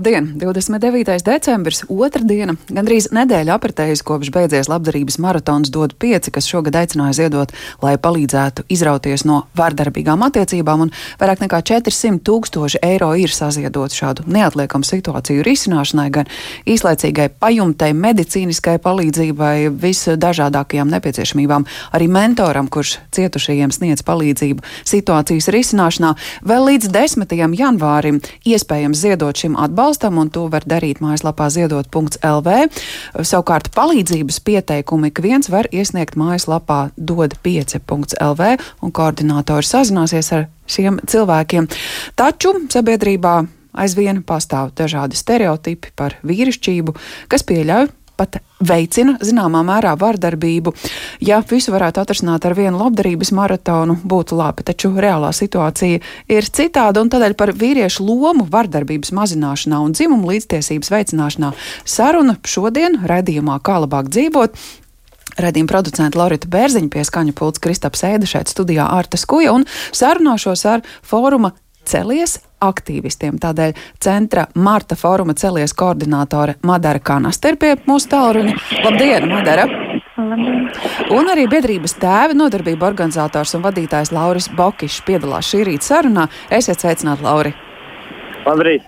Labdien! 29. decembris, otra diena, gandrīz nedēļa apritējusi kopš beidzies labdarības maratons dod pieci, kas šogad aicināja ziedot, lai palīdzētu izrauties no vardarbīgām attiecībām, un vairāk nekā 400 tūkstoši eiro ir saziedot šādu neatliekamu situāciju risināšanai, gan īslaicīgai pajumtei, medicīniskai palīdzībai, visdažādākajām nepieciešamībām, arī mentoram, kurš cietušajiem sniedz palīdzību situācijas risināšanā. Vēl līdz 10. janvārim iespējams ziedot šim atbalstam atbalstam, un to var darīt mājaslapā ziedot.lv. Savukārt palīdzības pieteikumu ik viens var iesniegt mājaslapā dod5.lv, un koordinātori sazināsies ar šiem cilvēkiem. Taču sabiedrībā aizvien pastāv dažādi stereotipi par vīrišķību, kas pieļauj pat veicina zināmā mērā vardarbību. Ja visu varētu atrisināt ar vienu labdarības maratonu, būtu labi, taču reālā situācija ir citāda, un tādēļ par vīriešu lomu vardarbības mazināšanā un dzimumu līdztiesības veicināšanā saruna šodien raidījumā Kā labāk dzīvot. Redījuma producenta Laurita Bērziņa pie skaņa pults Kristaps Ēda šeit studijā Ārtas Kuja un sarunāšos ar fóruma Celies aktīvistiem. Tādēļ centra Marta fóruma celies koordinātore Madara Kanaster pie mūsu tālruņa. Labdien, Madara! Labdien. Un arī biedrības tēva nodarbība organizators un vadītājs Lauris Bokišs piedalās šī rīta sarunā. Esiet sveicināti, Lauri! Labrīt!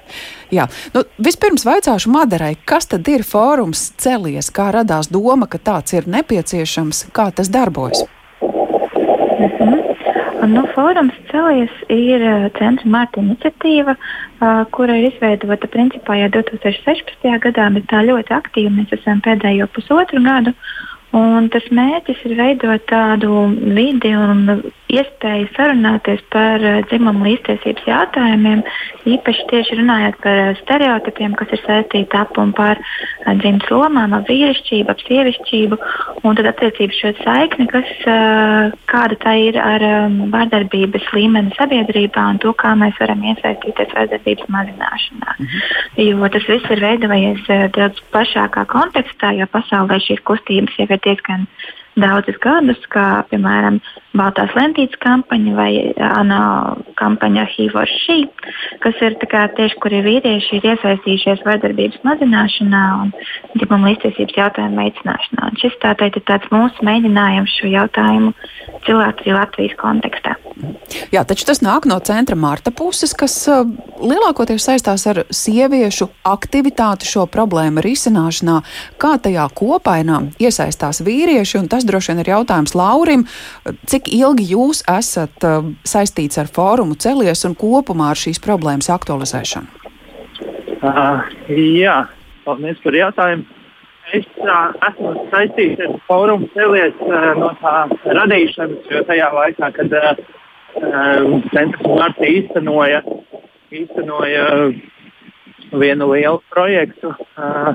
Jā, nu, vispirms vaicāšu Madarai, kas tad ir fórums celies, kā radās doma, ka tāds ir nepieciešams, kā tas darbojas? -hmm. Nu, fórums Celies ir eh, centra Marta iniciatīva, uh, kura ir izveidota principā jau 2016. gadā, bet tā ļoti aktīva mēs esam pēdējo pusotru gadu. Un tas mērķis ir veidot tādu vidi un iespēju sarunāties par uh, dzimumu līdztiesības jautājumiem, īpaši tieši runājot par uh, stereotipiem, kas ir saistīti ap un par uh, dzimtas lomām, ap vīrišķību, ap sievišķību, un tad attiecībā šo saikni, kas, kāda tā ir ar um, vārdarbības līmeni sabiedrībā un to, kā mēs varam iesaistīties vārdarbības mazināšanā. Mhm. Jo tas viss ir veidojies daudz plašākā kontekstā, jo pasaulē šīs kustības jau ir diezgan daudzus gadus, kā piemēram Baltās lentītes kampaņa vai ANO kampaņa HIV or She, kas ir kā, tieši, kur ir vīrieši ir iesaistījušies vardarbības mazināšanā un dzimuma līdztiesības jautājumu veicināšanā. Un šis tātad ir tāds mūsu mēģinājums šo jautājumu cilvēku Latvijas kontekstā. Jā, taču tas nāk no centra Marta puses, kas uh, lielākoties saistās ar sieviešu aktivitāti šo problēmu risināšanā, kā tajā kopainā iesaistās vīrieši, un tas droši vien ir jautājums Laurim, cik ilgi jūs esat uh, saistīts ar fórumu celies un kopumā ar šīs problēmas aktualizēšanu? Uh, jā, paldies par jautājumu. Es uh, esmu saistīts ar fórumu celies uh, no tā radīšanas, jo tajā laikā, kad uh, centrs Marta īstenoja, īstenoja vienu lielu projektu, uh,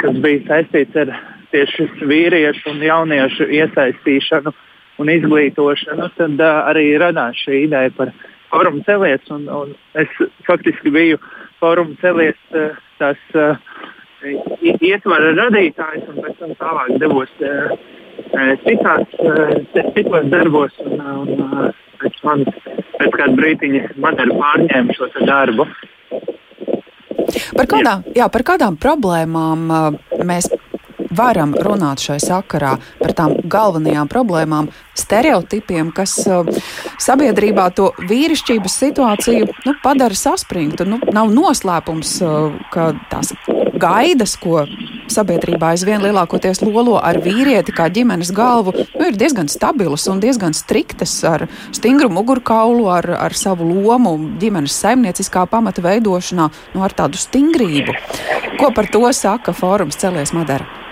kas bija saistīts ar tieši vīriešu un jauniešu iesaistīšanu un izglītošanu, tad uh, arī radās šī ideja par fórumu celies. Un, un es faktiski biju fórumu celies uh, tas. Uh, ietvara radītājs un pēc tam tālāk devos citās, citos darbos. Un, un, pēc, man, pēc kāda brīdiņa man ir pārņēma šo darbu. Par kādām, jā, par kādām problēmām mēs varam runāt šai sakarā par tām galvenajām problēmām, stereotipiem, kas uh, sabiedrībā to vīrišķības situāciju nu, padara saspringtu. Nu, nav noslēpums, uh, ka tās gaidas, ko sabiedrībā aizvien lielākoties lolo ar vīrieti kā ģimenes galvu, nu, ir diezgan stabilas un diezgan striktas ar stingru mugurkaulu, ar, ar savu lomu ģimenes saimnieciskā pamata veidošanā, nu, ar tādu stingrību. Ko par to saka fórums Celies Madara?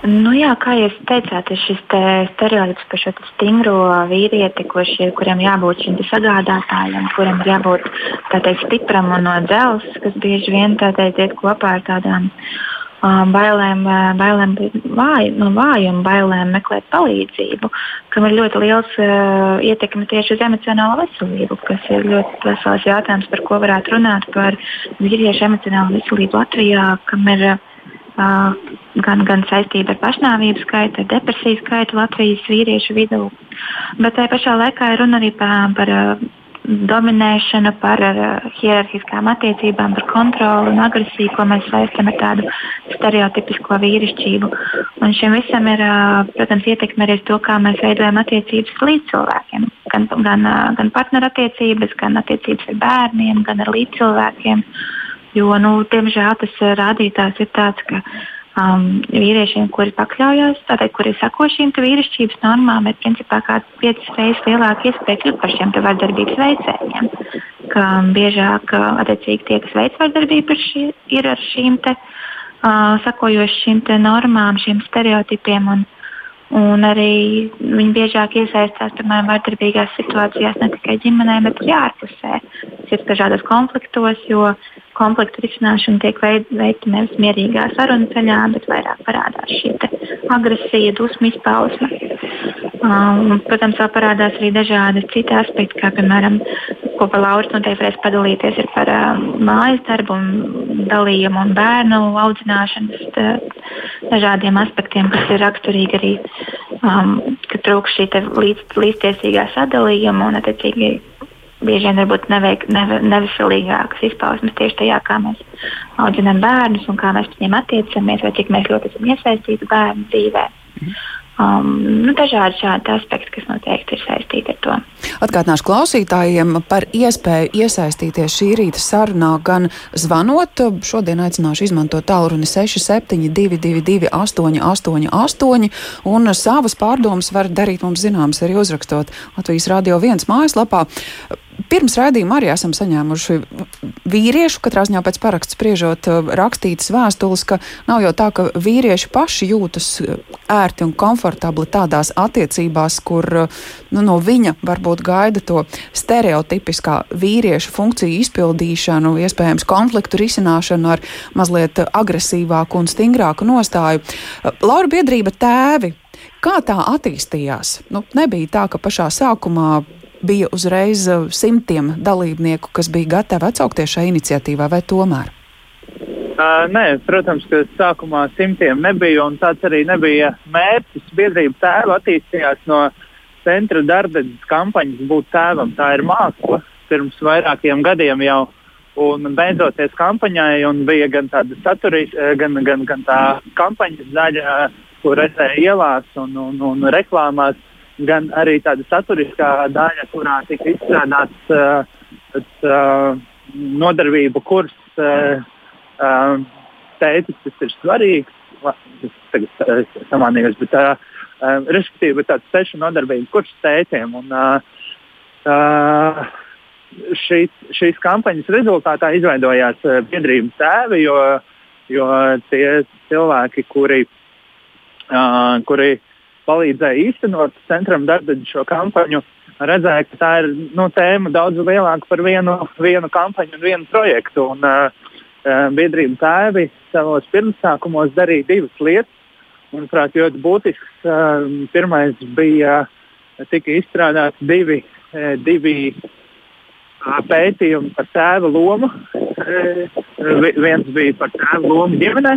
Nu, jā, kā jūs teicāt, ir šis te stereotips par šo stingro vīrieti, kurš ir, kuram jābūt šim sagādātājam, kuram ir jābūt teikt, stipram un no dzelzs, kas bieži vien teikt, iet kopā ar tādām uh, bailēm, bailēm vāj, no vājuma bailēm meklēt palīdzību, kam ir ļoti liels uh, ietekme tieši uz emocionālo veselību, kas ir ļoti vesels jautājums, par ko varētu runāt par vīriešu emocionālo veselību Latvijā, kam ir uh, gan, gan saistība ar pašnāvību skaitu, ar depresiju skaitu Latvijas vīriešu vidū. Bet tajā pašā laikā ir runa arī par, par dominēšanu, par hierarhiskām attiecībām, par kontroli un agresiju, ko mēs saistām ar tādu stereotipisko vīrišķību. Un šim visam ir, protams, ietekme arī to, kā mēs veidojam attiecības līdz cilvēkiem. Gan, gan, gan partnerattiecības, gan attiecības ar bērniem, gan ar līdzcilvēkiem. Jo, nu, diemžēl tas rādītājs ir tāds, ka um, vīriešiem, kuri pakļaujas, tātad, kuri sako šīm vīrišķības normām, ir principā kā piecas reizes lielāka iespēja kļūt par šiem vardarbības veicējiem. Ka biežāk attiecīgi tie, kas veic vardarbību, ir ar šīm te, uh, sakojoši šīm normām, šiem stereotipiem. Un, Un arī viņi biežāk iesaistās piemēram vardarbīgās situācijās ne tikai ģimenē, bet arī ārpusē. Tas ir dažādos konfliktos, jo konfliktu risināšana tiek veikta nevis mierīgā sarunu ceļā, bet vairāk parādās šī agresija, dusmu izpausme. Um, protams, vēl parādās arī dažādi citi aspekti, kā piemēram, ko pa Lauris noteikti varēs padalīties par uh, mājas darbu un dalījumu un bērnu audzināšanas tā, dažādiem aspektiem, kas ir raksturīgi arī, um, ka trūkst šī līdz, līdztiesīgā sadalījuma un attiecīgi bieži vien varbūt neveik, neve, neveselīgākas izpausmes tieši tajā, kā mēs audzinām bērnus un kā mēs pret viņiem attiecamies, vai cik mēs ļoti esam iesaistīti bērnu dzīvē. Um, nu, dažādi šādi aspekti, kas noteikti ir saistīti ar to. Atgādināšu klausītājiem par iespēju iesaistīties šī rīta sarunā, gan zvanot. Šodien aicināšu izmantot tālruni 6722, 888, un savas pārdomas var darīt mums zināmas arī uzrakstot Latvijas Radio 1 mājaslapā. Pirms raidījuma arī esam saņēmuši vīriešu, katrā ziņā pēc parakstu spriežot, uh, rakstītas vēstules, ka nav jau tā, ka vīrieši paši jūtas uh, ērti un komfortabli tādās attiecībās, kur uh, nu, no viņa varbūt gaida to stereotipiskā vīrieša funkciju izpildīšanu, iespējams konfliktu risināšanu ar mazliet agresīvāku un stingrāku nostāju. Laura biedrība tēvi. Kā tā attīstījās? Nu, nebija tā, ka pašā sākumā bija uzreiz uh, simtiem dalībnieku, kas bija gatavi atsaukties šai iniciatīvai, vai tomēr? Uh, nē, protams, ka sākumā simtiem nebija, un tāds arī nebija mērķis. Biedrība tēva attīstījās no centra darbības kampaņas būt tēvam. Tā ir māksla pirms vairākiem gadiem jau. Un beidzoties kampaņai, un bija gan tāda saturīga, eh, gan, gan, gan tā kampaņas daļa, ko redzēja ielās un, un, un reklāmās, gan arī tāda saturiskā daļa, kurā tika izstrādāts uh, uh, nodarbību kurs, uh, uh, teicis, tas ir svarīgs. Es tagad samanījos, bet uh, uh, respektīvi tāds sešu nodarbību kurs tētiem. Un, uh, uh, šīs, šīs kampaņas rezultātā izveidojās uh, biedrības tēvi, jo, jo tie cilvēki, kuri, uh, kuri palīdzēja īstenot centram darbību šo kampaņu, redzēja, ka tā ir nu, tēma daudz lielāka par vienu, vienu kampaņu un vienu projektu. Un, uh, biedrība tēvi savos pirmsākumos darīja divas lietas. Manuprāt, ļoti būtisks. Uh, pirmais bija, tika izstrādāti divi, divi pētījumi par tēva lomu. Viens bija par tēva lomu ģimenē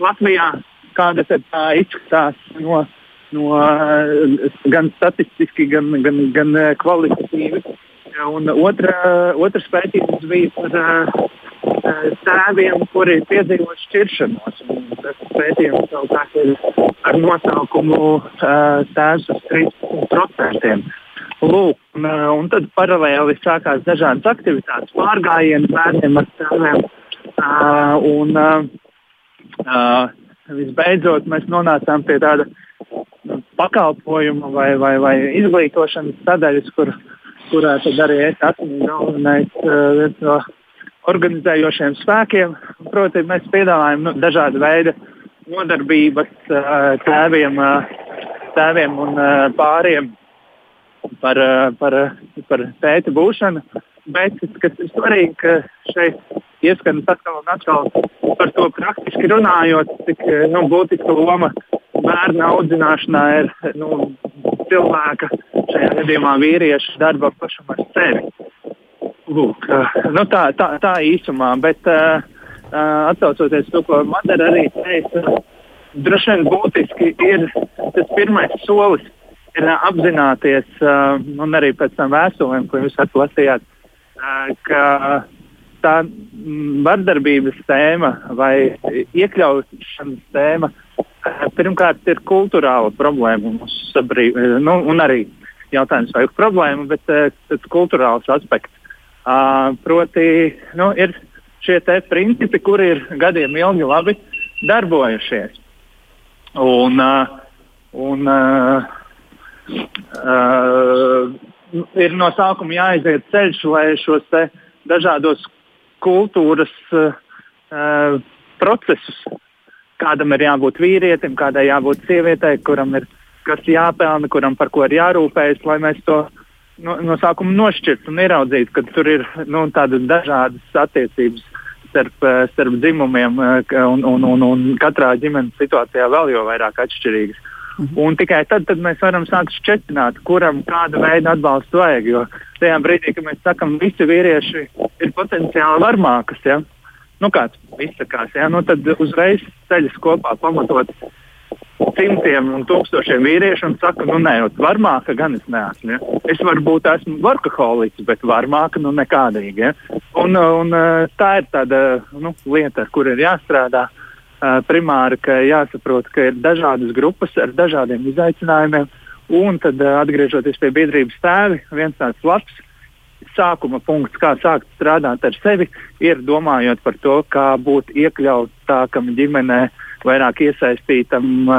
Latvijā, kāda tā izskatās no no, eh, gan statistiski, gan, gan, gan eh, kvalitatīvi. Un otra, otrs pētījums bija par uh, tēviem, kuri piedzīvo šķiršanos. Un tas pētījums savukārt ir ar nosaukumu Tēvs uz 13%. Lūk, un, un tad paralēli sākās dažādas aktivitātes, pārgājieni bērniem ar tēviem. Uh, un, uh, uh, visbeidzot, mēs nonācām pie tāda uh, pakalpojumu vai, vai, vai izglītošanas sadaļas, kur, kurā tad arī es esmu galvenais uh, no organizējošiem spēkiem. Proti, mēs piedāvājam nu, dažādu veidu nodarbības uh, tēviem, uh, tēviem un pāriem par, par, par tēta būšanu. Bet, kas ir svarīgi, ka šeit ieskanas atkal un atkal par to praktiski runājot, cik nu, būtiska loma bērna audzināšanā ir nu, cilvēka, šajā gadījumā vīrieša darba pašam ar sevi. Lūk, nu tā, tā, tā īsumā, bet uh, atcaucoties to, ko Madara arī teica, droši vien būtiski ir tas pirmais solis, ir apzināties, uh, un arī pēc tam vēstulēm, ko jūs atlasījāt, uh, ka tā vardarbības tēma vai iekļaušanas tēma uh, pirmkārt ir kultūrāla problēma mūsu sabiedrībā, nu, un arī jautājums vai problēma, bet uh, tas kultūrāls aspekts. Uh, proti, nu, ir šie principi, kuri ir gadiem ilgi labi darbojušies. Un, uh, un, uh, ir no sākuma jāiziet ceļš, lai šos dažādos kultūras uh, procesus, kādam ir jābūt vīrietim, kādai jābūt sievietei, kuram ir kas jāpelna, kuram par ko ir jārūpējas, lai mēs to no, no sākuma nošķirtu un ieraudzītu, ka tur ir nu, tādas dažādas attiecības starp, eh, starp dzimumiem, eh, un, un, un, un katrā ģimenes situācijā vēl jau vairāk atšķirīgas. Mhm. Un tikai tad, tad mēs varam sākt šķietināt, kuram kāda veida atbalstu vajag. Jo tajā brīdī, kad mēs sakām, visi vīrieši ir potenciāli varmākas, ja? Nu, kāds izsakās, ja? nu, tad uzreiz ceļas kopā pamatot simtiem un tūkstošiem vīriešu un saka, nu, nē, varmāka gan es neesmu. Ja? Es varbūt esmu varkaholiks, bet varmāka nu nekādīgi. Ja? Un, un tā ir tāda nu, lieta, ar kur ir jāstrādā. Primāri, ka jāsaprot, ka ir dažādas grupas ar dažādiem izaicinājumiem, un tad atgriežoties pie biedrības tēvi, viens tāds labs sākuma punkts, kā sākt strādāt ar sevi, ir domājot par to, kā būt iekļautākam ģimenē uh, vairāk iesaistītam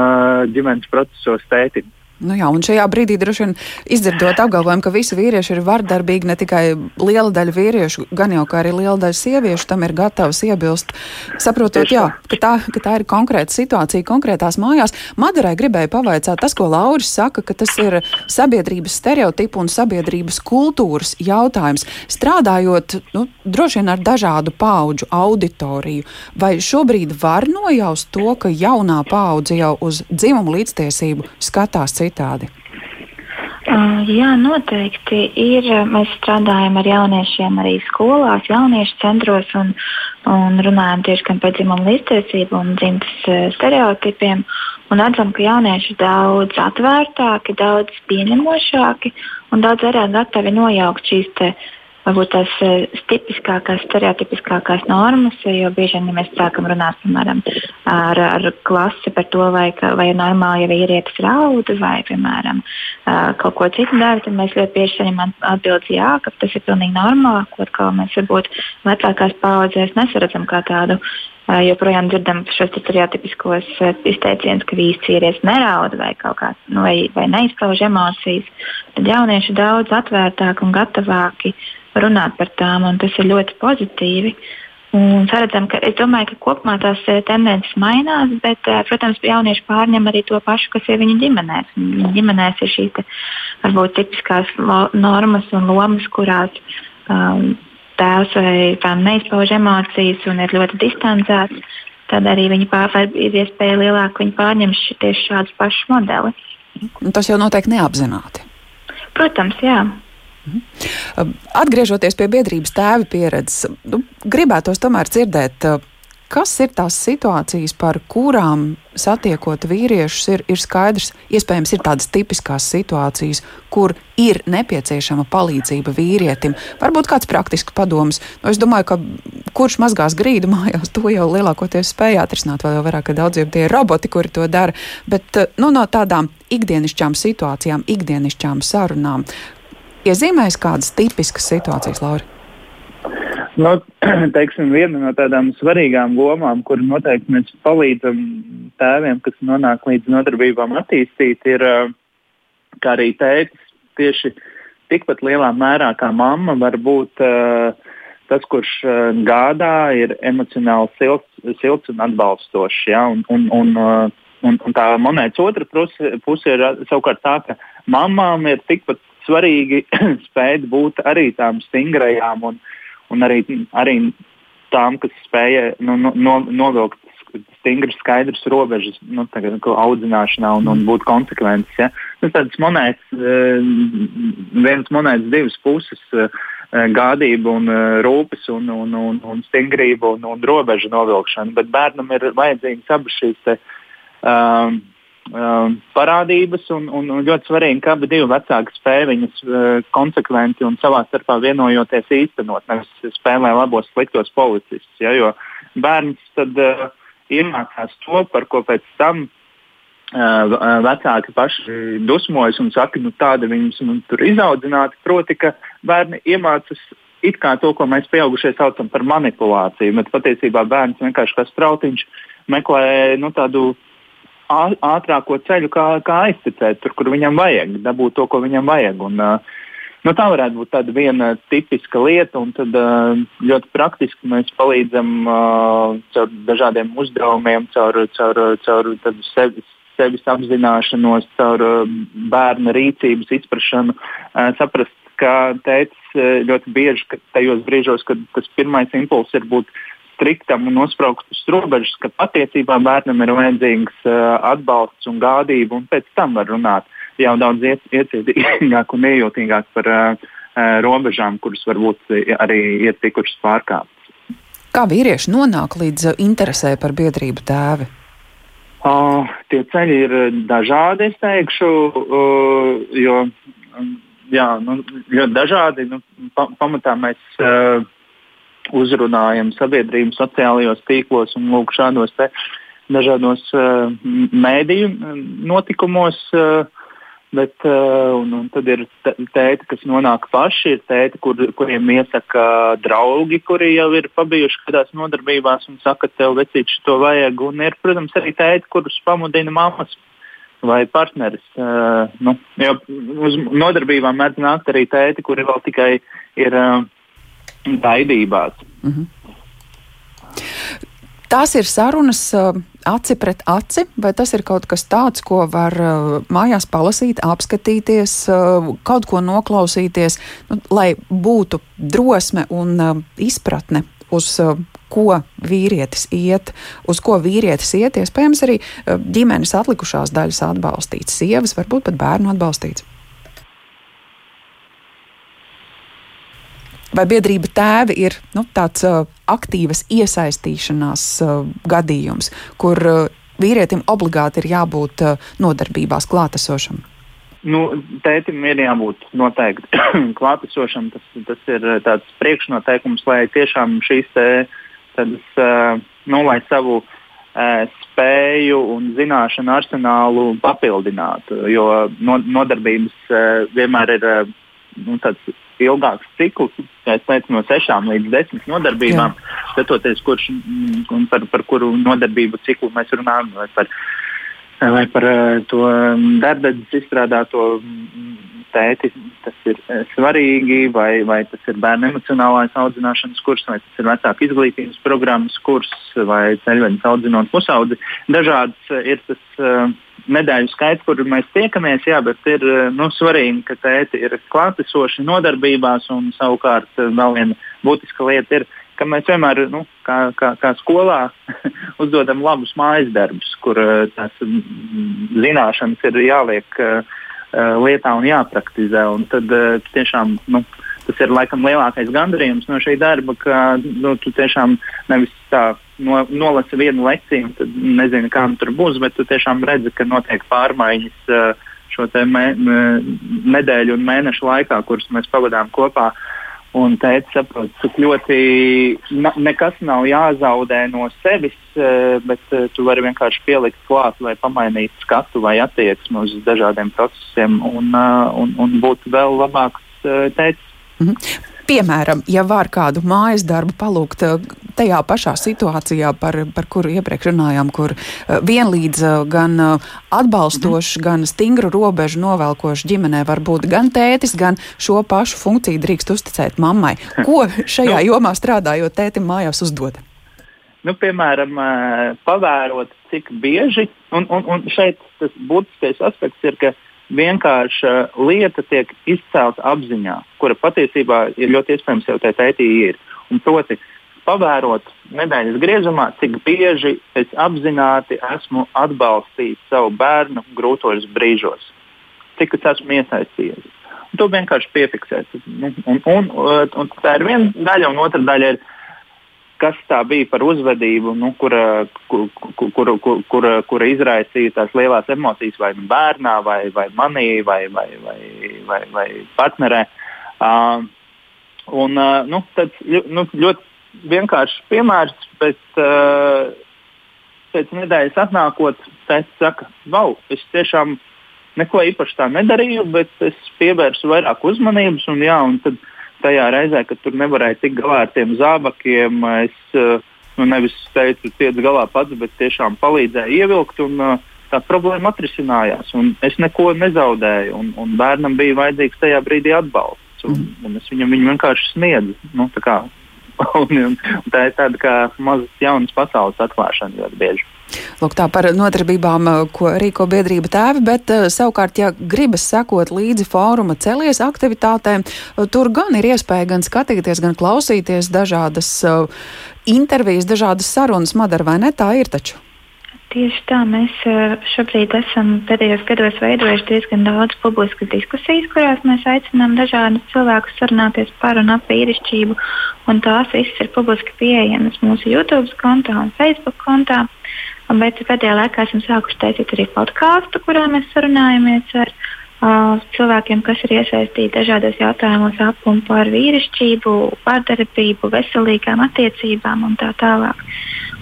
ģimenes procesos tētim. Nu jā, un šajā brīdī droši vien izdzirdot apgalvojumu, ka visi vīrieši ir vardarbīgi, ne tikai liela daļa vīriešu, gan jau kā arī liela daļa sieviešu tam ir gatavs iebilst. Saprotot, jā, ka tā, ka tā ir konkrēta situācija konkrētās mājās. Madarai gribēja pavaicāt tas, ko Lauris saka, ka tas ir sabiedrības stereotipu un sabiedrības kultūras jautājums. Strādājot, nu, droši vien ar dažādu pauģu auditoriju, vai šobrīd var nojaust to, ka jaunā paudze jau uz dzimumu līdztiesību skatās citādi? Citādi? Uh, jā, noteikti ir. Mēs strādājam ar jauniešiem arī skolās, jauniešu centros un, un runājam tieši par dzimumu līdztiesību un dzimtas uh, stereotipiem. Un redzam, ka jaunieši ir daudz atvērtāki, daudz pieņemošāki un daudz vairāk gatavi nojaukt šīs varbūt tās eh, tipiskākās, stereotipiskākās normas, jo bieži vien, ja mēs sākam runāt piemēram, ar, ar klasi par to, vai, vai normāli, ja vīrietis raud vai, piemēram, kaut ko citu dara, tad mēs ļoti bieži saņemam atbildi, jā, ka tas ir pilnīgi normāli, kaut kā mēs varbūt vecākās paudzēs nesaredzam kā tādu. Joprojām dzirdam šos stereotipiskos izteicienus, ka vīrs vīrietis neraud vai, kā, nu, vai, vai neizpauž emocijas. Tad jaunieši daudz atvērtāki un gatavāki uh, runāt par tām, un tas ir ļoti pozitīvi. Un ceram, ka, es domāju, ka kopumā tās eh, tendences mainās, bet, eh, protams, jaunieši pārņem arī to pašu, kas ir viņu ģimenēs. Viņu ģimenēs ir šīs varbūt tipiskās normas un lomas, kurās um, tēvs vai tām neizpauž emocijas un ir ļoti distancēts. Tad arī viņi pārvar, ir iespēja lielāka, viņi pārņem tieši šādus pašus modeļus. Tas jau noteikti neapzināti. Protams, jā. Mhm. Atgriežoties pie biedrības tēva pieredzes, nu, gribētos tomēr dzirdēt, kas ir tās situācijas, par kurām satiekot vīriešus, ir, ir skaidrs, iespējams, ir tādas tipiskās situācijas, kur ir nepieciešama palīdzība vīrietim. Varbūt kāds praktisks padoms. Nu, es domāju, ka kurš mazgās grīdu mājās, to jau lielākoties spēja atrisināt, vēl vairāk, ka daudziem tie ir roboti, kuri to dara. Bet nu, no tādām ikdienišķām situācijām, ikdienišķām sarunām, iezīmēs kādas tipiskas situācijas, Laura? Nu, teiksim, viena no tādām svarīgām lomām, kur noteikti mēs palīdzam tēviem, kas nonāk līdz nodarbībām attīstīt, ir, arī tēvs tieši tikpat lielā mērā kā mamma var būt uh, tas, kurš uh, gādā, ir emocionāli silts, silts un atbalstošs. Ja? Un, un, un, uh, un, un tā monētas otra puse, puse ir savukārt tā, ka mamām ir tikpat svarīgi spēt būt arī tām stingrajām un, un arī, arī tām, kas spēja nu, no, novilkt stingras, skaidras robežas nu, tagad, audzināšanā un, un būt konsekventas. Ja? Tas tāds monētas, eh, viens monētas divas puses. Eh, gādība, un eh, rūpes, un, un, un, un stingrība un, un robežu novilkšana. Bet bērnam ir vajadzīgas abas šīs te, um, parādības, un, un, un ļoti svarīgi, ka abi vecāki spēj viņus uh, konsekventi un savā starpā vienojoties īstenot, nevis spēlē labos, sliktos policistus. Ja, jo bērns tad uh, iemācās to, par ko pēc tam uh, vecāki paši dusmojas un saka, nu tāda viņus nu, tur izaudzināti. Proti, ka bērni iemācās it kā to, ko mēs pieaugušie saucam par manipulāciju, bet patiesībā bērns vienkārši kā strautiņš meklē nu, tādu ātrāko ceļu, kā, kā aizticēt tur, kur viņam vajag, dabūt to, ko viņam vajag. Un, nu, tā varētu būt tāda viena tipiska lieta, un tad ļoti praktiski mēs palīdzam caur dažādiem uzdevumiem, caur, caur, caur sevis, sevis apzināšanos, caur bērna rīcības izpratšanu, saprast, ka tēvs ļoti bieži ka tajos brīžos, kad tas pirmais impulss ir būt striktam un nospraustas robežas, ka patiesībā bērnam ir vajadzīgs uh, atbalsts un gādība, un pēc tam var runāt jau daudz iecietīgāk un iejūtīgāk par uh, robežām, kuras varbūt arī ir tikušas pārkāptas. Kā vīrieši nonāk līdz interesē par biedrību tēvi? Uh, tie ceļi ir dažādi, es teikšu, uh, jo jā, nu, ļoti dažādi. Nu, pa, pamatā mēs uh, uzrunājam sabiedrību sociālajos tīklos un lūk, šādos dažādos uh, mēdīju notikumos. Uh, Bet, uh, un, un tad ir tēti, kas nonāk paši, ir tēti, kur, kuriem iesaka draugi, kuri jau ir pabijuši kādās nodarbībās un saka, tev vecīši to vajag. Un ir, protams, arī tēti, kurus pamudina mammas vai partneris. Uh, nu, uz nodarbībām mēdz nākt arī tēti, kuri vēl tikai ir uh, baidībās. -hmm. Tās ir sarunas uh, aci pret aci, vai tas ir kaut kas tāds, ko var uh, mājās palasīt, apskatīties, uh, kaut ko noklausīties, nu, lai būtu drosme un izpratne uz ko vīrietis iet, uz ko vīrietis iet, iespējams arī ģimenes atlikušās daļas atbalstīts, sievas, varbūt pat bērnu atbalstīts. Vai biedrība tēvi ir nu, tāds uh, aktīvas iesaistīšanās uh, gadījums, kur uh, vīrietim obligāti ir jābūt uh, nodarbībās klātesošam? Nu, tētim ir jābūt noteikti klātesošam. Tas, tas ir tāds priekšnoteikums, lai tiešām šīs tādas, nu, lai savu spēju un zināšanu arsenālu papildinātu. Jo no, nodarbības vienmēr ir nu, tāds ilgāks cikls, teicu, no sešām līdz desmit nodarbībām, skatoties, kurš, mm, par, par kuru nodarbību ciklu mēs runājam. Vai par, vai par eh, to mm, darbības izstrādāto mm, tēti, tas ir eh, svarīgi, vai, vai tas ir bērnu emocionālās audzināšanas kurs, vai tas ir vecāku izglītības programmas kurs, vai ceļvedes audzinot pusaudzi. Dažāds eh, ir tas. Uh, nedēļu skaits, kur mēs tiekamies, jā, bet ir nu, svarīgi, ka tēti ir klātesoši nodarbībās, un savukārt vēl viena būtiska lieta ir, ka mēs vienmēr, nu, kā, kā, kā skolā, uzdodam labus mājas darbus, kur eh, tās mm, zināšanas ir jāliek lietā un jāpraktizē. Un tad tiešām nu, tas ir laikam lielākais gandarījums no šī darba, ka nu, tu tiešām nevis tā no, nolasi vienu lekciju, tad nezinu, kā tur būs, bet tu tiešām redzi, ka notiek pārmaiņas uh, šo mē, nedēļu un mēnešu laikā, kurus mēs pavadām kopā. Un teica, saprot, cik ļoti nekas nav jāzaudē no sevis, uh, bet uh, tu vari vienkārši pielikt klāt vai pamainīt skatu vai attieksmi uz dažādiem procesiem un, un, un būt vēl labāks teicis. Mm -hmm. Piemēram, ja var kādu mājas darbu palūgt eh, tajā pašā situācijā, par, par kuru iepriekš runājām, kur eh, vienlīdz eh, gan atbalstošs, mm. gan stingru robežu novelkošs ģimenē var būt gan tētis, gan šo pašu funkciju drīkst uzticēt mammai. Ko šajā nu. jomā strādājot tētim mājās uzdod? Nu, piemēram, pavērot, cik bieži, un, un, un šeit tas būtiskais aspekts ir, ka vienkārša lieta tiek izcelta apziņā, kura patiesībā ir ļoti iespējams jau tajā tētī ir. Un proti, pavērot nedēļas griezumā, cik bieži es apzināti esmu atbalstījis savu bērnu grūtos brīžos, cik es esmu iesaistījies. Un to vienkārši piefiksēt. Un, un, un, un tā ir viena daļa, un otra daļa ir kas tā bija par uzvedību, nu, kura, kur, kur, kur, kur, kur, kura izraisīja tās lielās emocijas vai nu bērnā, vai, vai manī, vai, vai, vai, vai, vai partnerē. Uh, un, uh, nu, tāds nu, ļoti vienkāršs piemērs, bet uh, pēc nedēļas atnākot, teica, saka, wow, es tiešām neko īpaši tā nedarīju, bet es pievērsu vairāk uzmanības. Un, jā, un tad, tajā reizē, kad tur nevarēja tikt galā ar tiem zābakiem, es eh, nu, nevis teicu, tiec galā pats, bet tiešām palīdzēju ievilkt. Un, eh, Tā problēma atrisinājās, un es neko nezaudēju. Un, un bērnam bija vajadzīgs tajā brīdī atbalsts, un, un es viņam viņu vienkārši sniedzu. Nu, kā, un, un tā ir tāda kā mazas jaunas pasaules atklāšana ļoti bieži. Lūk, tā par nodarbībām, eh, ko rīko biedrība tēvi, bet uh, savukārt, ja gribas sekot līdzi fóruma celies aktivitātēm, uh, tur gan ir iespēja gan skatīties, gan klausīties dažādas intervijas, dažādas sarunas. Madara, vai ne tā ir taču? Tieši tā, mēs šobrīd esam pēdējos gados veidojuši diezgan daudz publiskas diskusijas, kurās mēs aicinām dažādus cilvēkus sarunāties par un ap vīrišķību. Un tās visas ir publiski pieejamas mūsu YouTube kontā un Facebook kontā. Bet pēdējā laikā esam sākuši taisīt arī podkāstu, kurā mēs sarunājamies ar uh, cilvēkiem, kas ir iesaistīti dažādos jautājumos ap un par vīrišķību, vardarbību, veselīgām attiecībām un tā tālāk.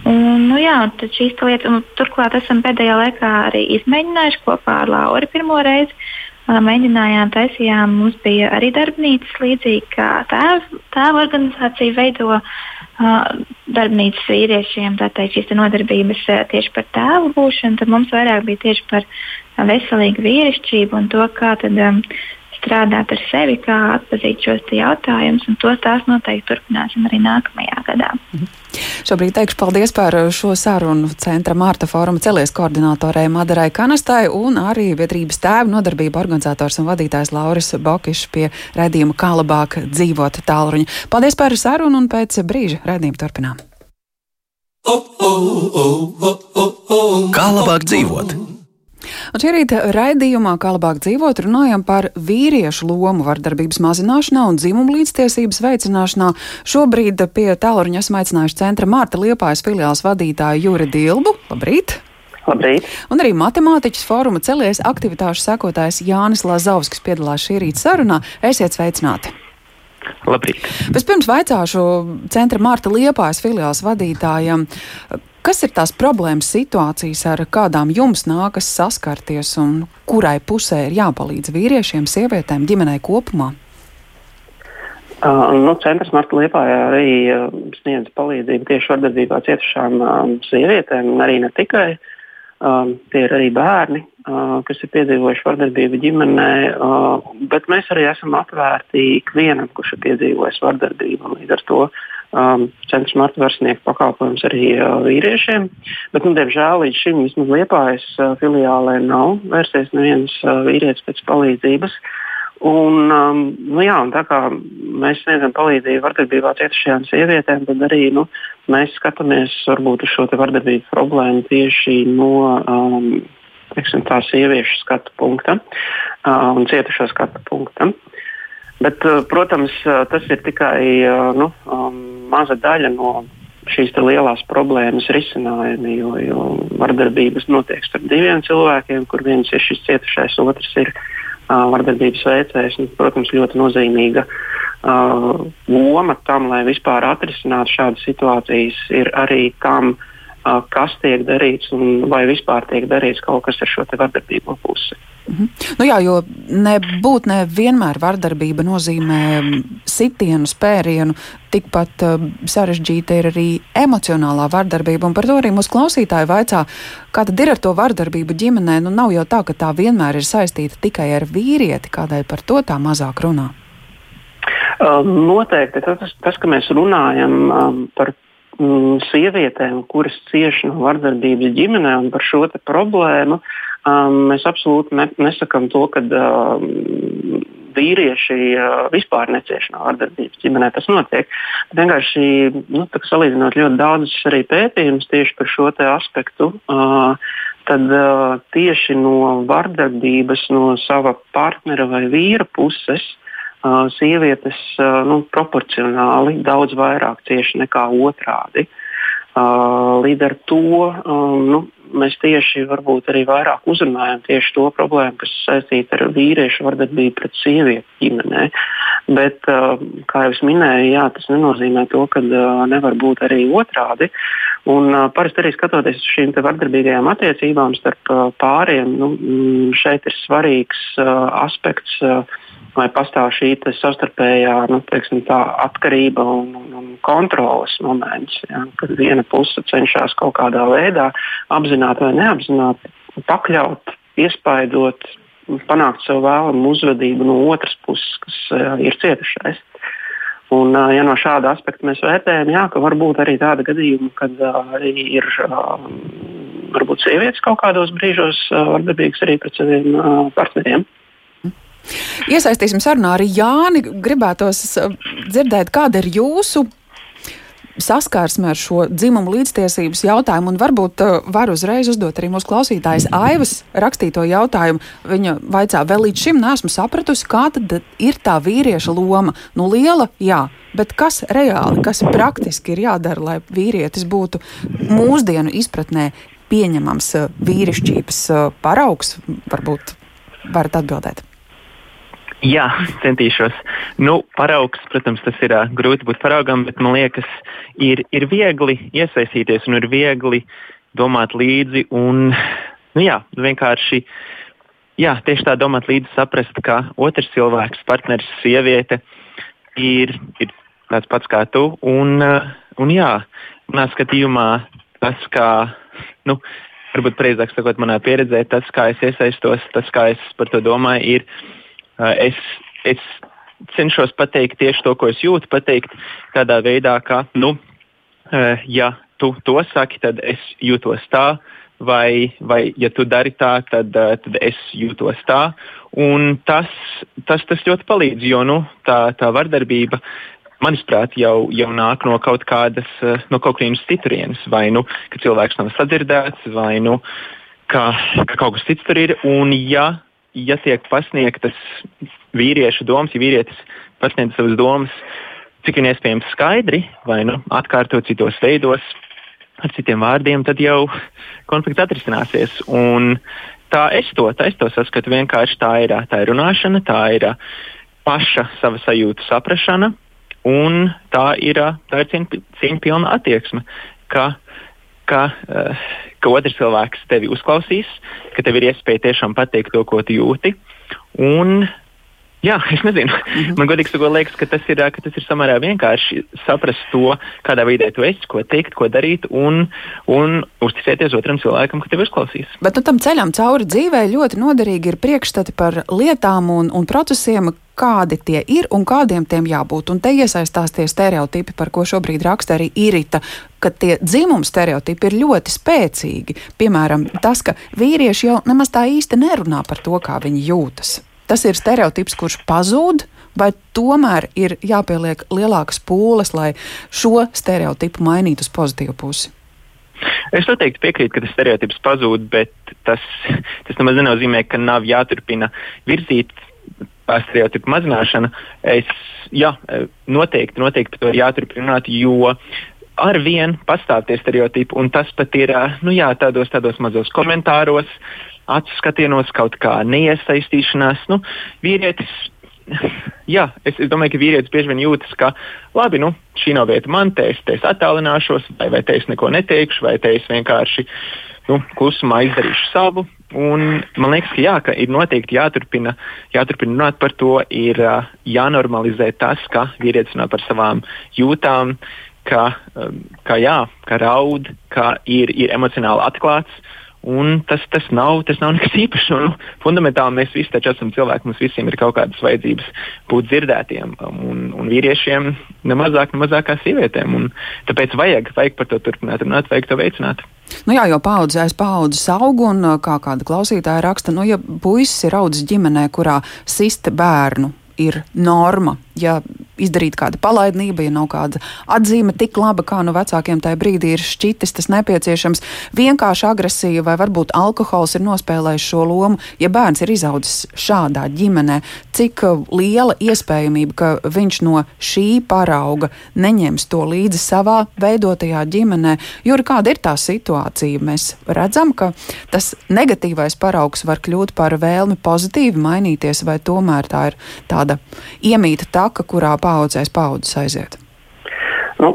Un, nu, jā, šīs lietas, un turklāt esam pēdējā laikā arī izmēģinājuši kopā ar Lauru pirmo reizi. Uh, mēģinājām, taisījām, mums bija arī darbnīcas līdzīgi kā tēva organizācija veido darbnīcas vīriešiem, tātad šīs nodarbības tieši par tēvu būšanu, tad mums vairāk bija tieši par veselīgu vīrišķību un to, kā tad, um, strādāt ar sevi, kā atzīt šos jautājumus, un to tās noteikti turpināsim arī nākamajā gadā. Mhm. Šobrīd teikšu paldies par šo sarunu centra Mārta fóruma celies koordinātorei Madarai Kanastai un arī biedrības tēva nodarbību organizators un vadītājs Lauris Bokišs pie redzījuma kā labāk dzīvot tālruņa. Paldies par sarunu un pēc brīža redzījumu turpinām. Kā labāk dzīvot? Un šī rīta raidījumā, kā labāk dzīvot, runājam par vīriešu lomu vardarbības mazināšanā un dzimumu līdztiesības veicināšanā. Šobrīd pie tālruņa esmu aicinājuši centra Mārta Liepājas filiāls vadītāju Juri Dilbu. Labrīt! Labrīt. Un arī matemātiķis fóruma celies aktivitāšu sekotājs Jānis Lazovskis piedalās šī rīta sarunā. Esiet sveicināti! Labrīt. Vispirms vaicāšu centra Mārta Liepājas filiāls vadītājam, Kas ir tās problēmas situācijas, ar kādām jums nākas saskarties un kurai pusē ir jāpalīdz vīriešiem, sievietēm, ģimenei kopumā? Uh, nu, centrs Marta Liepājā arī uh, sniedz palīdzību tieši vardarbībā cietušām uh, sievietēm, arī ne tikai. Uh, tie ir arī bērni, uh, kas ir piedzīvojuši vardarbību ģimenē, uh, bet mēs arī esam atvērti ikvienam, kurš ir piedzīvojis vardarbību. Līdz ar to uh, um, centrs Marta var sniegt pakalpojumus arī uh, vīriešiem. Bet, nu, diemžēl līdz šim vismaz Liepājas uh, filiālē nav vērsies neviens uh, vīrietis pēc palīdzības. Un, um, nu, jā, un tā kā mēs sniedzam palīdzību vardarbībā cietušajām sievietēm, tad arī nu, mēs skatāmies varbūt, uz šo vardarbības problēmu tieši no um, teiksim, tā sieviešu skatu punkta uh, un cietušo skatu punkta. Bet, uh, protams, uh, tas ir tikai uh, nu, um, maza daļa no šīs lielās problēmas risinājumi, jo, jo vardarbības notiek starp diviem cilvēkiem, kur viens ir šis cietušais, otrs ir vardarbības veicējs. Un, protams, ļoti nozīmīga uh, loma tam, lai vispār atrisinātu šādas situācijas, ir arī tam, uh, kas tiek darīts un vai vispār tiek darīts kaut kas ar šo vardarbīgo pusi. Mhm. Nu jā, jo nebūt ne vienmēr vardarbība nozīmē sitienu, spērienu. Tikpat uh, sarežģīta ir arī emocionālā vardarbība. Par to arī mūsu klausītāji vaicā, kā tad ir ar to vardarbību ģimenē. Nu, nav jau tā, ka tā vienmēr ir saistīta tikai ar vīrieti, kādēļ par to tā mazāk runā. Uh, noteikti tas, tas, ka mēs runājam um, par mm, sievietēm, kuras cieši no vardarbības ģimenē un par šo problēmu, um, mēs absolūti ne, nesakām to, ka um, vīrieši uh, vispār necieš no vardarbības ģimenē. Tas notiek. Vienkārši nu, salīdzinot ļoti daudzus arī pētījumus tieši par šo aspektu. Uh, Tad uh, tieši no vardarbības no sava partnera vai vīra puses uh, sievietes uh, nu, proporcionāli daudz vairāk cieši nekā otrādi. Uh, līdz ar to um, nu, mēs tieši varbūt arī vairāk uzrunājam tieši to problēmu, kas saistīta ar vīriešu vardarbību pret sievieti ģimenē. Bet, uh, kā jau es minēju, jā, tas nenozīmē to, ka uh, nevar būt arī otrādi. Un, uh, parasti arī skatoties uz šīm vardarbīgajām attiecībām starp pāriem, nu, mm, šeit ir svarīgs aspekts. Lai pastāv šī savstarpējā nu, teiksim, atkarība un, un, un kontroles moments. Ja, kad viena puse cenšas kaut kādā veidā apzināti vai neapzināti pakļaut, iespaidot, panākt savu vēlamu uzvedību no otras puses, kas uh, ir cietušais. Un, uh, ja no šāda aspekta mēs vērtējam, jā, ka var būt arī tāda gadījuma, kad uh, ir uh, varbūt sievietes kaut kādos brīžos uh, vardarbīgas arī pret saviem uh, partneriem. Iesaistīsim sarunā arī Jāni. Gribētos dzirdēt, kāda ir jūsu saskarsme ar šo dzimumu līdztiesības jautājumu, un varbūt uh, var uzreiz uzdot arī mūsu klausītājas Aivas rakstīto jautājumu. Viņa vaicā, vēl līdz šim nesmu sapratusi, kā tad ir tā vīrieša loma. Nu, liela, jā, bet kas reāli, kas praktiski ir jādara, lai vīrietis būtu mūsdienu izpratnē pieņemams uh, vīrišķības uh, paraugs? Varbūt varat atbildēt. Jā, centīšos. Nu, paraugs, protams, tas ir uh, grūti būt paraugam, bet man liekas, ir, ir viegli iesaistīties un ir viegli domāt līdzi. Un, nu, jā, vienkārši jā, tieši tā domāt līdzi, saprast, ka otrs cilvēks, partneris, sieviete ir, ir tāds pats kā tu. Un, uh, un jā, manā skatījumā tas, kā. Nu, Varbūt precīzāk sakot, manā pieredzē, tas, kā es iesaistos, tas, kā es par to domāju, ir es, es cenšos pateikt tieši to, ko es jūtu, pateikt tādā veidā, ka, nu, eh, ja tu to saki, tad es jūtos tā, vai, vai ja tu dari tā, tad, eh, tad es jūtos tā. Un tas, tas, tas ļoti palīdz, jo nu, tā, tā vardarbība, manuprāt, jau, jau nāk no kaut kādas, no kaut kādas citurienes. Vai nu, ka cilvēks nav sadzirdēts, vai nu, ka, ka kaut kas cits tur ir. Un, ja ja tiek pasniegtas vīriešu domas, ja vīrietis pasniedz savas domas, cik vien iespējams skaidri, vai nu atkārtot citos veidos, ar citiem vārdiem, tad jau konflikts atrisināsies. Un tā es to, tā es to saskatu. Vienkārši tā ir, tā ir runāšana, tā ir paša sava sajūta saprašana, un tā ir, tā ir cieņa pilna attieksme. Ka, ka, uh, ka otrs cilvēks tevi uzklausīs, ka tev ir iespēja tiešām pateikt to, ko tu jūti. Un, Jā, es nezinu. Mm -hmm. Man godīgi sakot, liekas, ka tas, ir, ka tas ir samērā vienkārši saprast to, kādā vidē tu esi, ko teikt, ko darīt, un, un uzticēties otram cilvēkam, ka tev uzklausīs. Bet nu, tam ceļam cauri dzīvē ļoti noderīgi ir priekšstati par lietām un, un procesiem, kādi tie ir un kādiem tiem jābūt. Un te iesaistās tie stereotipi, par ko šobrīd raksta arī Irita, ka tie dzimuma stereotipi ir ļoti spēcīgi. Piemēram, tas, ka vīrieši jau nemaz tā īsti nerunā par to, kā viņi jūtas. Tas ir stereotips, kurš pazūd, vai tomēr ir jāpieliek lielākas pūles, lai šo stereotipu mainītu uz pozitīvu pusi? Es noteikti piekrītu, ka tas stereotips pazūd, bet tas, tas nemaz nenozīmē, ka nav jāturpina virzīt stereotipu mazināšana, es jā, noteikti, noteikti par to ir jāturpina runāt, jo ar vienu pastāv tie stereotipi, un tas pat ir nu, jā, tādos, tādos mazos komentāros, acu skatienos, kaut kā neiesaistīšanās. Nu, vīrietis, jā, es, es domāju, ka vīrietis bieži vien jūtas, ka labi, nu, šī nav vieta man, te es, te es attālināšos, vai, vai te es neko neteikšu, vai te es vienkārši nu, klusumā izdarīšu savu. Un man liekas, ka, jā, ka ir noteikti jāturpina, jāturpina runāt par to, ir uh, jānormalizē tas, ka vīrietis runā par savām jūtām, ka, um, ka, jā, ka raud, ka ir, ir emocionāli atklāts. Un tas, tas, nav, tas nav nekas īpašs. Un, fundamentāli mēs visi taču esam cilvēki. Mums visiem ir kaut kādas vajadzības būt dzirdētiem. Un, un vīriešiem nemazāk, nemazāk kā sievietēm. Un tāpēc vajag, vajag par to turpināt runāt, vajag to veicināt. Nu jā, jo paudzes aiz paudzes aug, un kā kāda klausītāja raksta, nu, ja puisis ir audzis ģimenē, kurā sista bērnu ir norma, ja izdarīta kāda palaidnība, ja nav kāda atzīme tik laba, kā no vecākiem tajā brīdī ir šķitis tas nepieciešams. Vienkārši agresija vai varbūt alkohols ir nospēlējis šo lomu, ja bērns ir izaudzis šādā ģimenē. Cik liela iespējamība, ka viņš no šī parauga neņems to līdzi savā veidotajā ģimenē? Jo kāda ir tā situācija? Mēs redzam, ka tas negatīvais paraugs var kļūt par vēlmi pozitīvi mainīties, vai tomēr tā ir tāda iemīta taka, kurā paudzēs paudzes aiziet? Nu,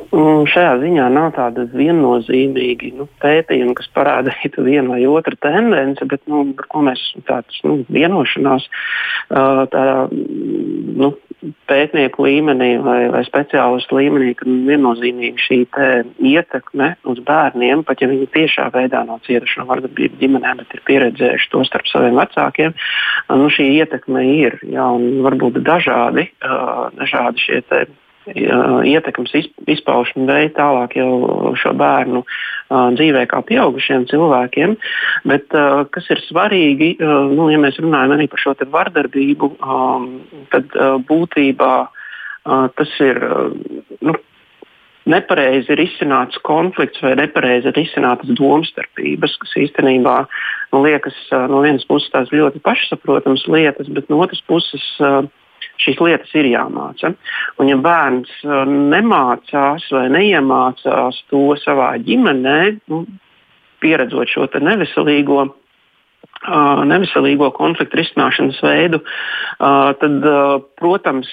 šajā ziņā nav tāda viennozīmīga nu, pētījuma, kas parādītu vienu vai otru tendenci, bet nu, par ko mēs tādas nu, vienošanās tādā, nu, pētnieku līmenī vai, vai speciālistu līmenī, ka viennozīmīgi šī ietekme uz bērniem, pat ja viņi tiešā veidā nav cietuši no vardarbības ģimenē, bet ir pieredzējuši to starp saviem vecākiem, nu, šī ietekme ir jā, varbūt dažādi, dažādi šie ietekmes izpaušanu veidu tālāk jau šo bērnu dzīvē kā pieaugušiem cilvēkiem. Bet kas ir svarīgi, nu, ja mēs runājam arī par šo vardarbību, tad būtībā tas ir. Nu, Nepareizi ir izsināts konflikts vai nepareizi ir izsinātas domstarpības, kas īstenībā nu, liekas no vienas puses tās ļoti pašsaprotamas lietas, bet no otras puses uh, šīs lietas ir jāmāca. Un, ja bērns uh, nemācās vai neiemācās to savā ģimenē, nu, pieredzot šo neveselīgo Uh, neveselīgo konfliktu risināšanas veidu, uh, tad, protams,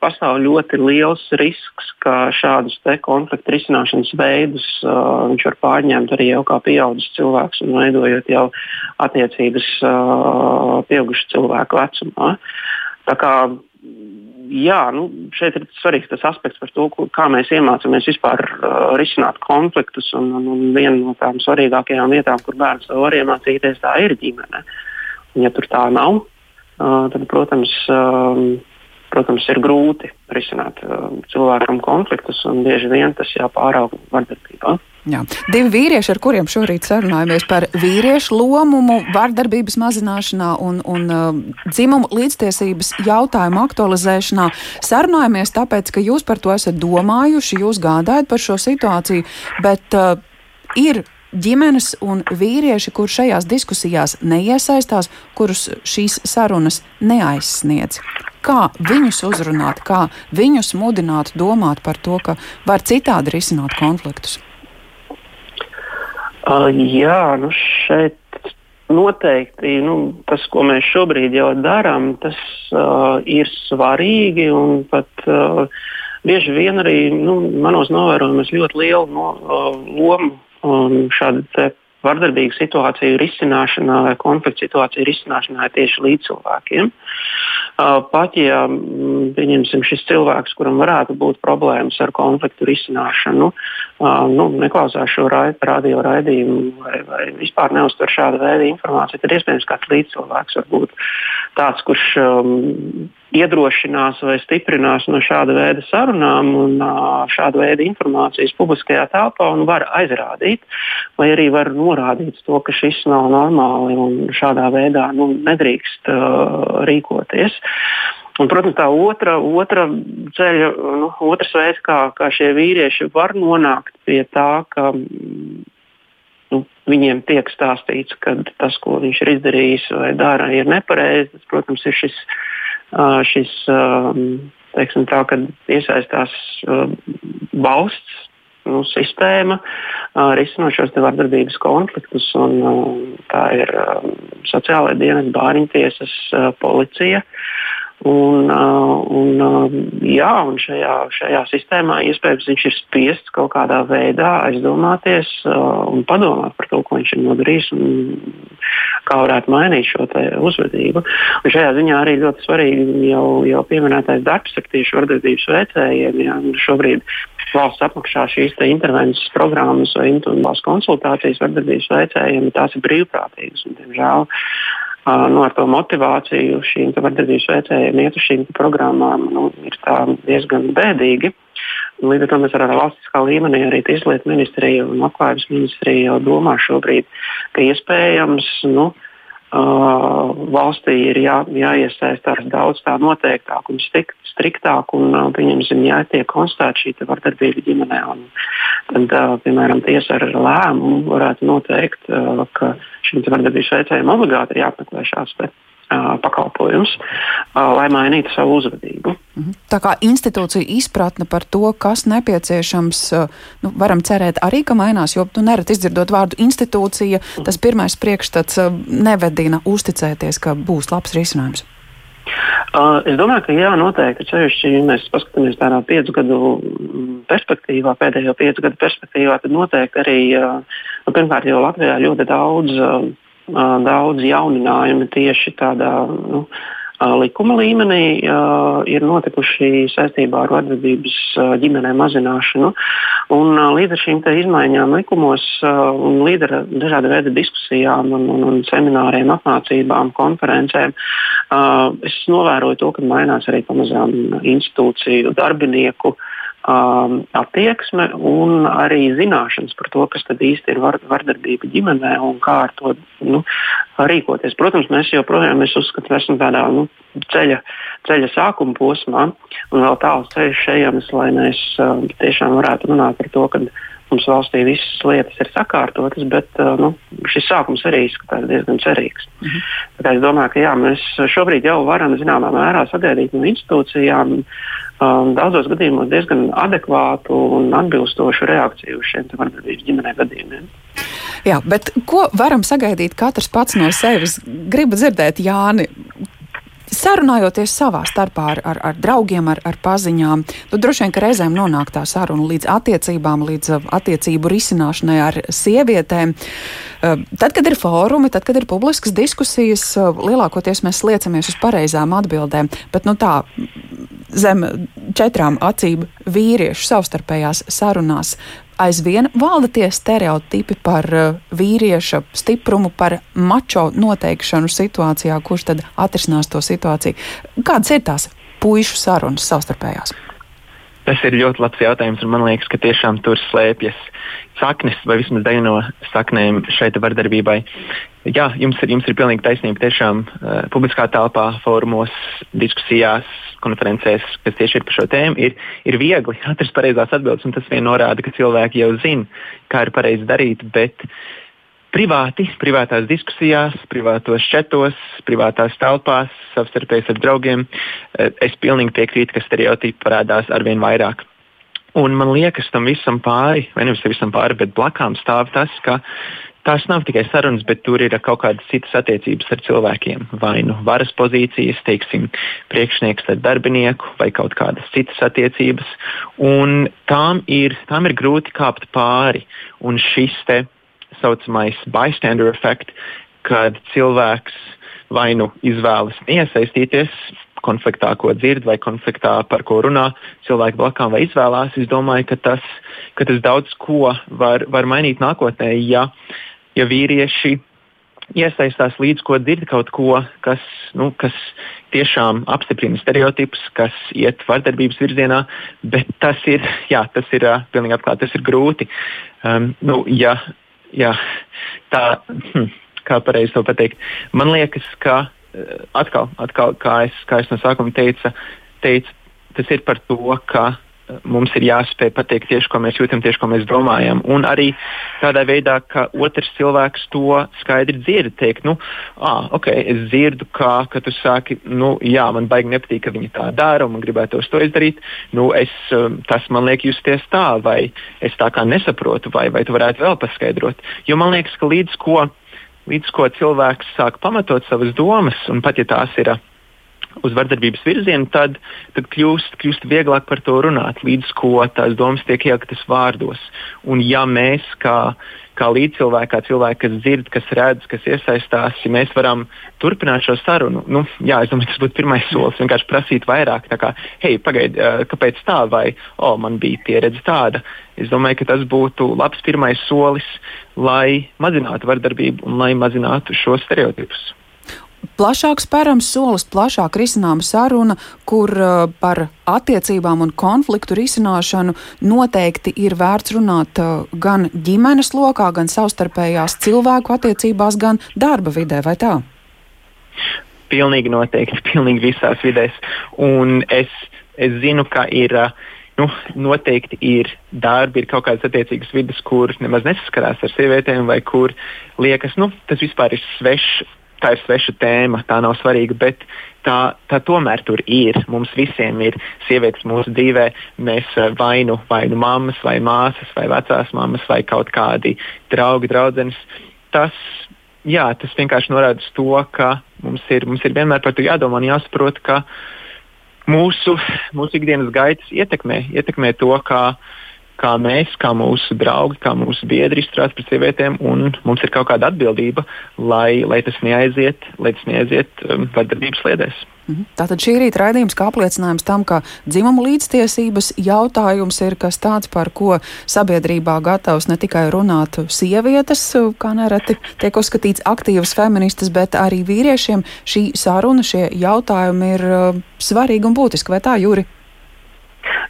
pastāv ļoti liels risks, ka šādus konfliktu risināšanas veidus viņš var pārņemt arī jau kā pieaugušs cilvēks un veidojot jau attiecības pieaugušu cilvēku vecumā. Tā kā jā, nu, šeit ir svarīgs tas aspekts par to, kā mēs iemācāmies vispār uh, risināt konfliktus. Un, un, un viena no tām svarīgākajām lietām, kur bērns to var iemācīties, tā ir ģimene. Un, ja tur tā nav, uh, tad, protams, uh, protams, ir grūti risināt uh, cilvēkam konfliktus, un bieži vien tas jāpārauga vardarbībā. Jā. Divi vīrieši, ar kuriem šorīt sarunājamies par vīriešu lomumu, vardarbības mazināšanā un, un uh, dzimumu līdztiesības jautājumu aktualizēšanā. Sarunājamies tāpēc, ka jūs par to esat domājuši, jūs gādājat par šo situāciju, bet uh, ir ģimenes un vīrieši, kur šajās diskusijās neiesaistās, kurus šīs sarunas neaizsniedz. Kā viņus uzrunāt, kā viņus mudināt domāt par to, ka var citādi risināt konfliktus? Uh, jā, nu šeit noteikti nu, tas, ko mēs šobrīd jau darām, tas uh, ir svarīgi un pat. Uh, Bieži vien arī nu, manos novērojumos ļoti lielu no, uh, lomu um, šādu vardarbīgu situāciju risināšanā vai konflikta situāciju risināšanā tieši līdz cilvēkiem. Uh, pat ja mm, pieņemsim šis cilvēks, kuram varētu būt problēmas ar konfliktu risināšanu, uh, nu, neklausās šo radio raidījumu vai, vai vispār neuztver šādu veidu informāciju, tad iespējams kāds līdzcilvēks var būt tāds, kurš um, iedrošinās vai stiprinās no šāda veida sarunām un šāda veida informācijas publiskajā telpā un var aizrādīt, vai arī var norādīt to, ka šis nav normāli un šādā veidā nu, nedrīkst uh, rīkoties. Un, protams, tā otra, otra ceļa, nu, otrs veids, kā, kā šie vīrieši var nonākt pie tā, ka nu, viņiem tiek stāstīts, ka tas, ko viņš ir izdarījis vai dara, ir nepareizi. Tas, protams, ir šis šis teiksim, tā, iesaistās valsts nu, sistēma, risinot šos vardarbības konfliktus. Un, tā ir sociālai dienas, bāriņtiesas, policija. Un, un, jā, un šajā, šajā sistēmā iespējams viņš ir spiests kaut kādā veidā aizdomāties un padomāt par to, ko viņš ir nodarījis un kā varētu mainīt šo uzvedību. Un šajā ziņā arī ļoti svarīgi jau, jau pieminētais darbs ar tieši vardarbības veicējiem. Ja, šobrīd valsts apmaksā šīs intervences programmas vai individuālās konsultācijas vardarbības veicējiem, tās ir brīvprātīgas. Un, diemžēl nu, ar to motivāciju šīm vardarbības veicējiem iet uz šīm programmām nu, ir diezgan bēdīgi. Līdz ar to mēs arī valstiskā līmenī, arī Tieslietu ministrija un Labklājības ministrija jau domā šobrīd, ka iespējams nu, Uh, valstī ir jā, jāiesaistās daudz tā noteiktāk un strikt, striktāk, un, uh, pieņemsim, ja tiek konstatēta šī vardarbība ģimenē, un, tad, uh, piemēram, tiesa ar lēmumu varētu noteikt, uh, ka šim vardarbības veicējiem obligāti ir jāapmeklē šāds pakalpojums, lai mainītu savu uzvedību. Tā kā institūcija izpratne par to, kas nepieciešams, nu, varam cerēt arī, ka mainās, jo tu nereti izdzirdot vārdu institūcija, tas pirmais priekšstats nevedina uzticēties, ka būs labs risinājums. Uh, es domāju, ka jā, noteikti. Ceļšķi, ja mēs paskatāmies tādā piecu gadu perspektīvā, pēdējo piecu gadu perspektīvā, tad noteikti arī, uh, nu, pirmkārt, jau Latvijā ļoti daudz uh, daudz jauninājumu tieši tādā nu, likuma līmenī ir notikuši saistībā ar vardarbības ģimenē mazināšanu. Un, līdz ar šīm izmaiņām likumos un līdz ar dažāda veida diskusijām un, un, un semināriem, apmācībām, konferencēm, es novēroju to, ka mainās arī pamazām institūciju darbinieku um, attieksme un arī zināšanas par to, kas īsti ir var, vardarbība ģimenē un kā ar to nu, rīkoties. Protams, mēs joprojām uzskatām, ka esam tādā nu, ceļa, ceļa sākuma posmā un vēl tāls ceļš ejams, lai mēs uh, tiešām varētu runāt par to, ka mums valstī visas lietas ir sakārtotas, bet uh, nu, šis sākums arī izskatās diezgan cerīgs. Mm -hmm. Es domāju, ka jā, mēs šobrīd jau varam zināmā mērā sagaidīt no institūcijām um, daudzos gadījumos diezgan adekvātu un atbilstošu reakciju uz šiem vardarbības ģimenē gadījumiem. Jā, bet ko varam sagaidīt katrs pats no sevis? Gribu dzirdēt, Jāni, sarunājoties savā starpā ar, ar, ar draugiem, ar, ar paziņām, nu, droši vien, ka reizēm nonāk tā saruna līdz attiecībām, līdz uh, attiecību risināšanai ar sievietēm. Uh, tad, kad ir fórumi, tad, kad ir publiskas diskusijas, uh, lielākoties mēs sliecamies uz pareizām atbildēm. Bet, nu, tā, zem četrām acīm vīriešu savstarpējās sarunās aizvien valda tie stereotipi par uh, vīrieša stiprumu, par mačo noteikšanu situācijā, kurš tad atrisinās to situāciju. Kādas ir tās puišu sarunas savstarpējās? Tas ir ļoti labs jautājums, un man liekas, ka tiešām tur slēpjas saknes, vai vismaz daļa no saknēm šeit vardarbībai. Jā, jums ir, jums ir pilnīgi taisnība. Tiešām uh, publiskā telpā, fórumos, diskusijās, konferencēs, kas tieši ir par šo tēmu, ir, ir viegli atrast pareizās atbildes, tas vien norāda, ka cilvēki jau zina, kā ir pareizi darīt. Bet, uh, privāti, privātās diskusijās, privātos četos, privātās telpās, savstarpēji ar draugiem. Eh, es pilnīgi piekrītu, ka stereotipi parādās arvien vairāk. Un man liekas, tam visam pāri, vai nevis visam pāri, bet blakām stāv tas, ka tās nav tikai sarunas, bet tur ir kaut kādas citas attiecības ar cilvēkiem. Vai nu varas pozīcijas, teiksim, priekšnieks ar darbinieku, vai kaut kādas citas attiecības. Un tām ir, tām ir grūti kāpt pāri. Un šis te saucamais bystander effect, kad cilvēks vai nu izvēlas iesaistīties konfliktā, ko dzird, vai konfliktā, par ko runā cilvēki blakām, vai izvēlās. Es domāju, ka tas, ka tas daudz ko var, var mainīt nākotnē, ja, ja vīrieši iesaistās līdz ko dzird kaut ko, kas, nu, kas tiešām apstiprina stereotipus, kas iet vardarbības virzienā, bet tas ir, jā, tas ir uh, pilnīgi atklāti, tas ir grūti. Um, nu, ja jā, tā, hm, kā pareizi to pateikt. Man liekas, ka atkal, atkal kā, es, kā es no sākuma teicu, teicu, tas ir par to, ka mums ir jāspēj pateikt tieši, ko mēs jūtam, tieši, ko mēs domājam. Un arī tādā veidā, ka otrs cilvēks to skaidri dzird, teikt, nu, ah, ok, es dzirdu, kā, ka tu saki, nu, jā, man baigi nepatīk, ka viņi tā dara, un man gribētos to izdarīt. Nu, es, um, tas man liek justies tā, vai es tā kā nesaprotu, vai, vai tu varētu vēl paskaidrot. Jo man liekas, ka līdz ko, līdz ko cilvēks sāk pamatot savas domas, un pat ja tās ir uz vardarbības virzienu, tad, tad kļūst, kļūst vieglāk par to runāt, līdz ko tās domas tiek ieliktas vārdos. Un ja mēs kā, kā līdzcilvēki, kā cilvēki, kas dzird, kas redz, kas iesaistās, ja mēs varam turpināt šo sarunu, nu, jā, es domāju, tas būtu pirmais solis. Vienkārši prasīt vairāk, kā, hei, pagaidi, kāpēc tā, vai, o, oh, man bija pieredze tāda. Es domāju, ka tas būtu labs pirmais solis, lai mazinātu vardarbību un lai mazinātu šos stereotipus plašāks params solis, plašāk risināma saruna, kur uh, par attiecībām un konfliktu risināšanu noteikti ir vērts runāt uh, gan ģimenes lokā, gan savstarpējās cilvēku attiecībās, gan darba vidē, vai tā? Pilnīgi noteikti, pilnīgi visās vidēs. Un es, es zinu, ka ir. Nu, noteikti ir darbi, ir kaut kādas attiecīgas vidas, kur nemaz nesaskarās ar sievietēm, vai kur liekas, nu, tas vispār ir svešs, tā ir sveša tēma, tā nav svarīga. Bet tā, tā tomēr tur ir. Mums visiem ir sievietes mūsu dzīvē. Mēs vainu, vainu mammas, vai māsas, vai vecās mammas, vai kaut kādi draugi, draudzenes. Tas, jā, tas vienkārši norāda uz to, ka mums ir, mums ir vienmēr par to jādomā un jāsaprot, ka mūsu, mūsu ikdienas gaitas ietekmē, ietekmē to, kā, kā mēs, kā mūsu draugi, kā mūsu biedri izturās pret sievietēm, un mums ir kaut kāda atbildība, lai, lai tas neaiziet, lai tas neaiziet um, vardarbības sliedēs. Mhm. Tātad šī rīta raidījums kā apliecinājums tam, ka dzimumu līdztiesības jautājums ir kas tāds, par ko sabiedrībā gatavs ne tikai runāt sievietes, kā nereti tiek uzskatīts aktīvas feministas, bet arī vīriešiem šī saruna, šie jautājumi ir uh, svarīgi un būtiski. Vai tā, Jūri?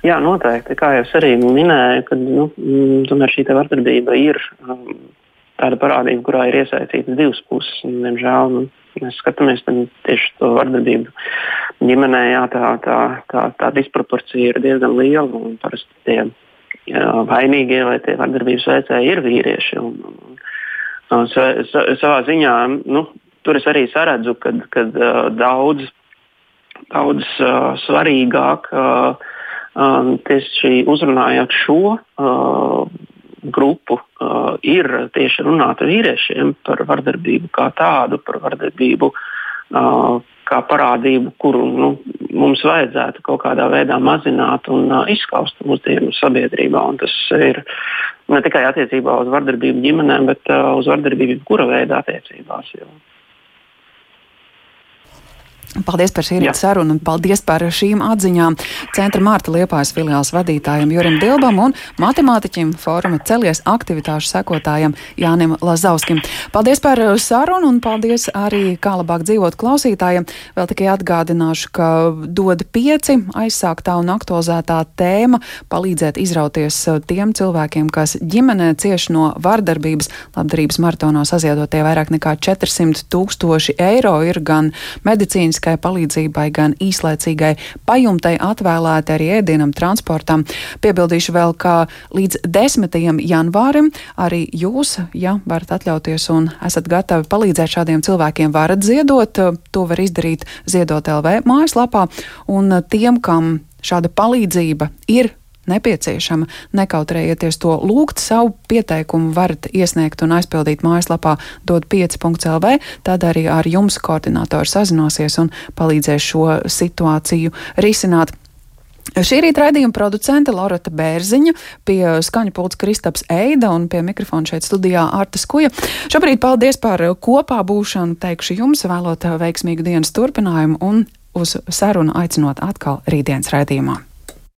Jā, noteikti. Kā jau es arī minēju, kad nu, mm, tomēr šī vardarbība ir um, tāda parādība, kurā ir iesaistītas divas puses. Diemžēl nu, mēs skatāmies tieši to vardarbību ģimenē, jā, tā, tā, tā, tā disproporcija ir diezgan liela. Parasti tie jā, vainīgie vai tie vardarbības veicēji ir vīrieši. Un, un, un, savā ziņā nu, tur es arī saredzu, ka daudz, daudz uh, svarīgāk uh, tieši uzrunājot šo uh, grupu uh, ir tieši runāt ar vīriešiem par vardarbību kā tādu, par vardarbību uh, kā parādību, kuru nu, mums vajadzētu kaut kādā veidā mazināt un uh, izskaust mūsdienu sabiedrībā. Un tas ir ne tikai attiecībā uz vardarbību ģimenēm, bet uh, uz vardarbību kura veida attiecībās. Jo. Paldies par šī rīta sarunu un paldies par šīm atziņām Centra Mārta Liepājas filiāls vadītājam Jurim Dilbam un matemātiķim fóruma celies aktivitāšu sekotājam Jānim Lazauskim. Paldies par sarunu un paldies arī kā labāk dzīvot klausītājiem. Vēl tikai atgādināšu, ka dod pieci aizsāktā un aktualizētā tēma palīdzēt izrauties tiem cilvēkiem, kas ģimenē cieši no vardarbības. Labdarības maratonā saziedotie vairāk nekā 400 tūkstoši eiro ir gan medicīnas medicīniskai palīdzībai, gan īslaicīgai pajumtai atvēlēti arī ēdienam, transportam. Piebildīšu vēl, ka līdz 10. janvārim arī jūs, ja varat atļauties un esat gatavi palīdzēt šādiem cilvēkiem, varat ziedot. To var izdarīt ziedot LV mājaslapā. Un tiem, kam šāda palīdzība ir nepieciešama, nekautrējieties to lūgt. Savu pieteikumu varat iesniegt un aizpildīt mājaslapā dod 5.lv. Tad arī ar jums koordinātors sazinosies un palīdzēs šo situāciju risināt. Šī rīta raidījuma producente Loreta Bērziņa, pie skaņa pults Kristaps Eida un pie mikrofona šeit studijā Artas Kuja. Šobrīd paldies par kopā būšanu, teikšu jums, vēlot veiksmīgu dienas turpinājumu un uz sarunu aicinot atkal rītdienas raidījumā.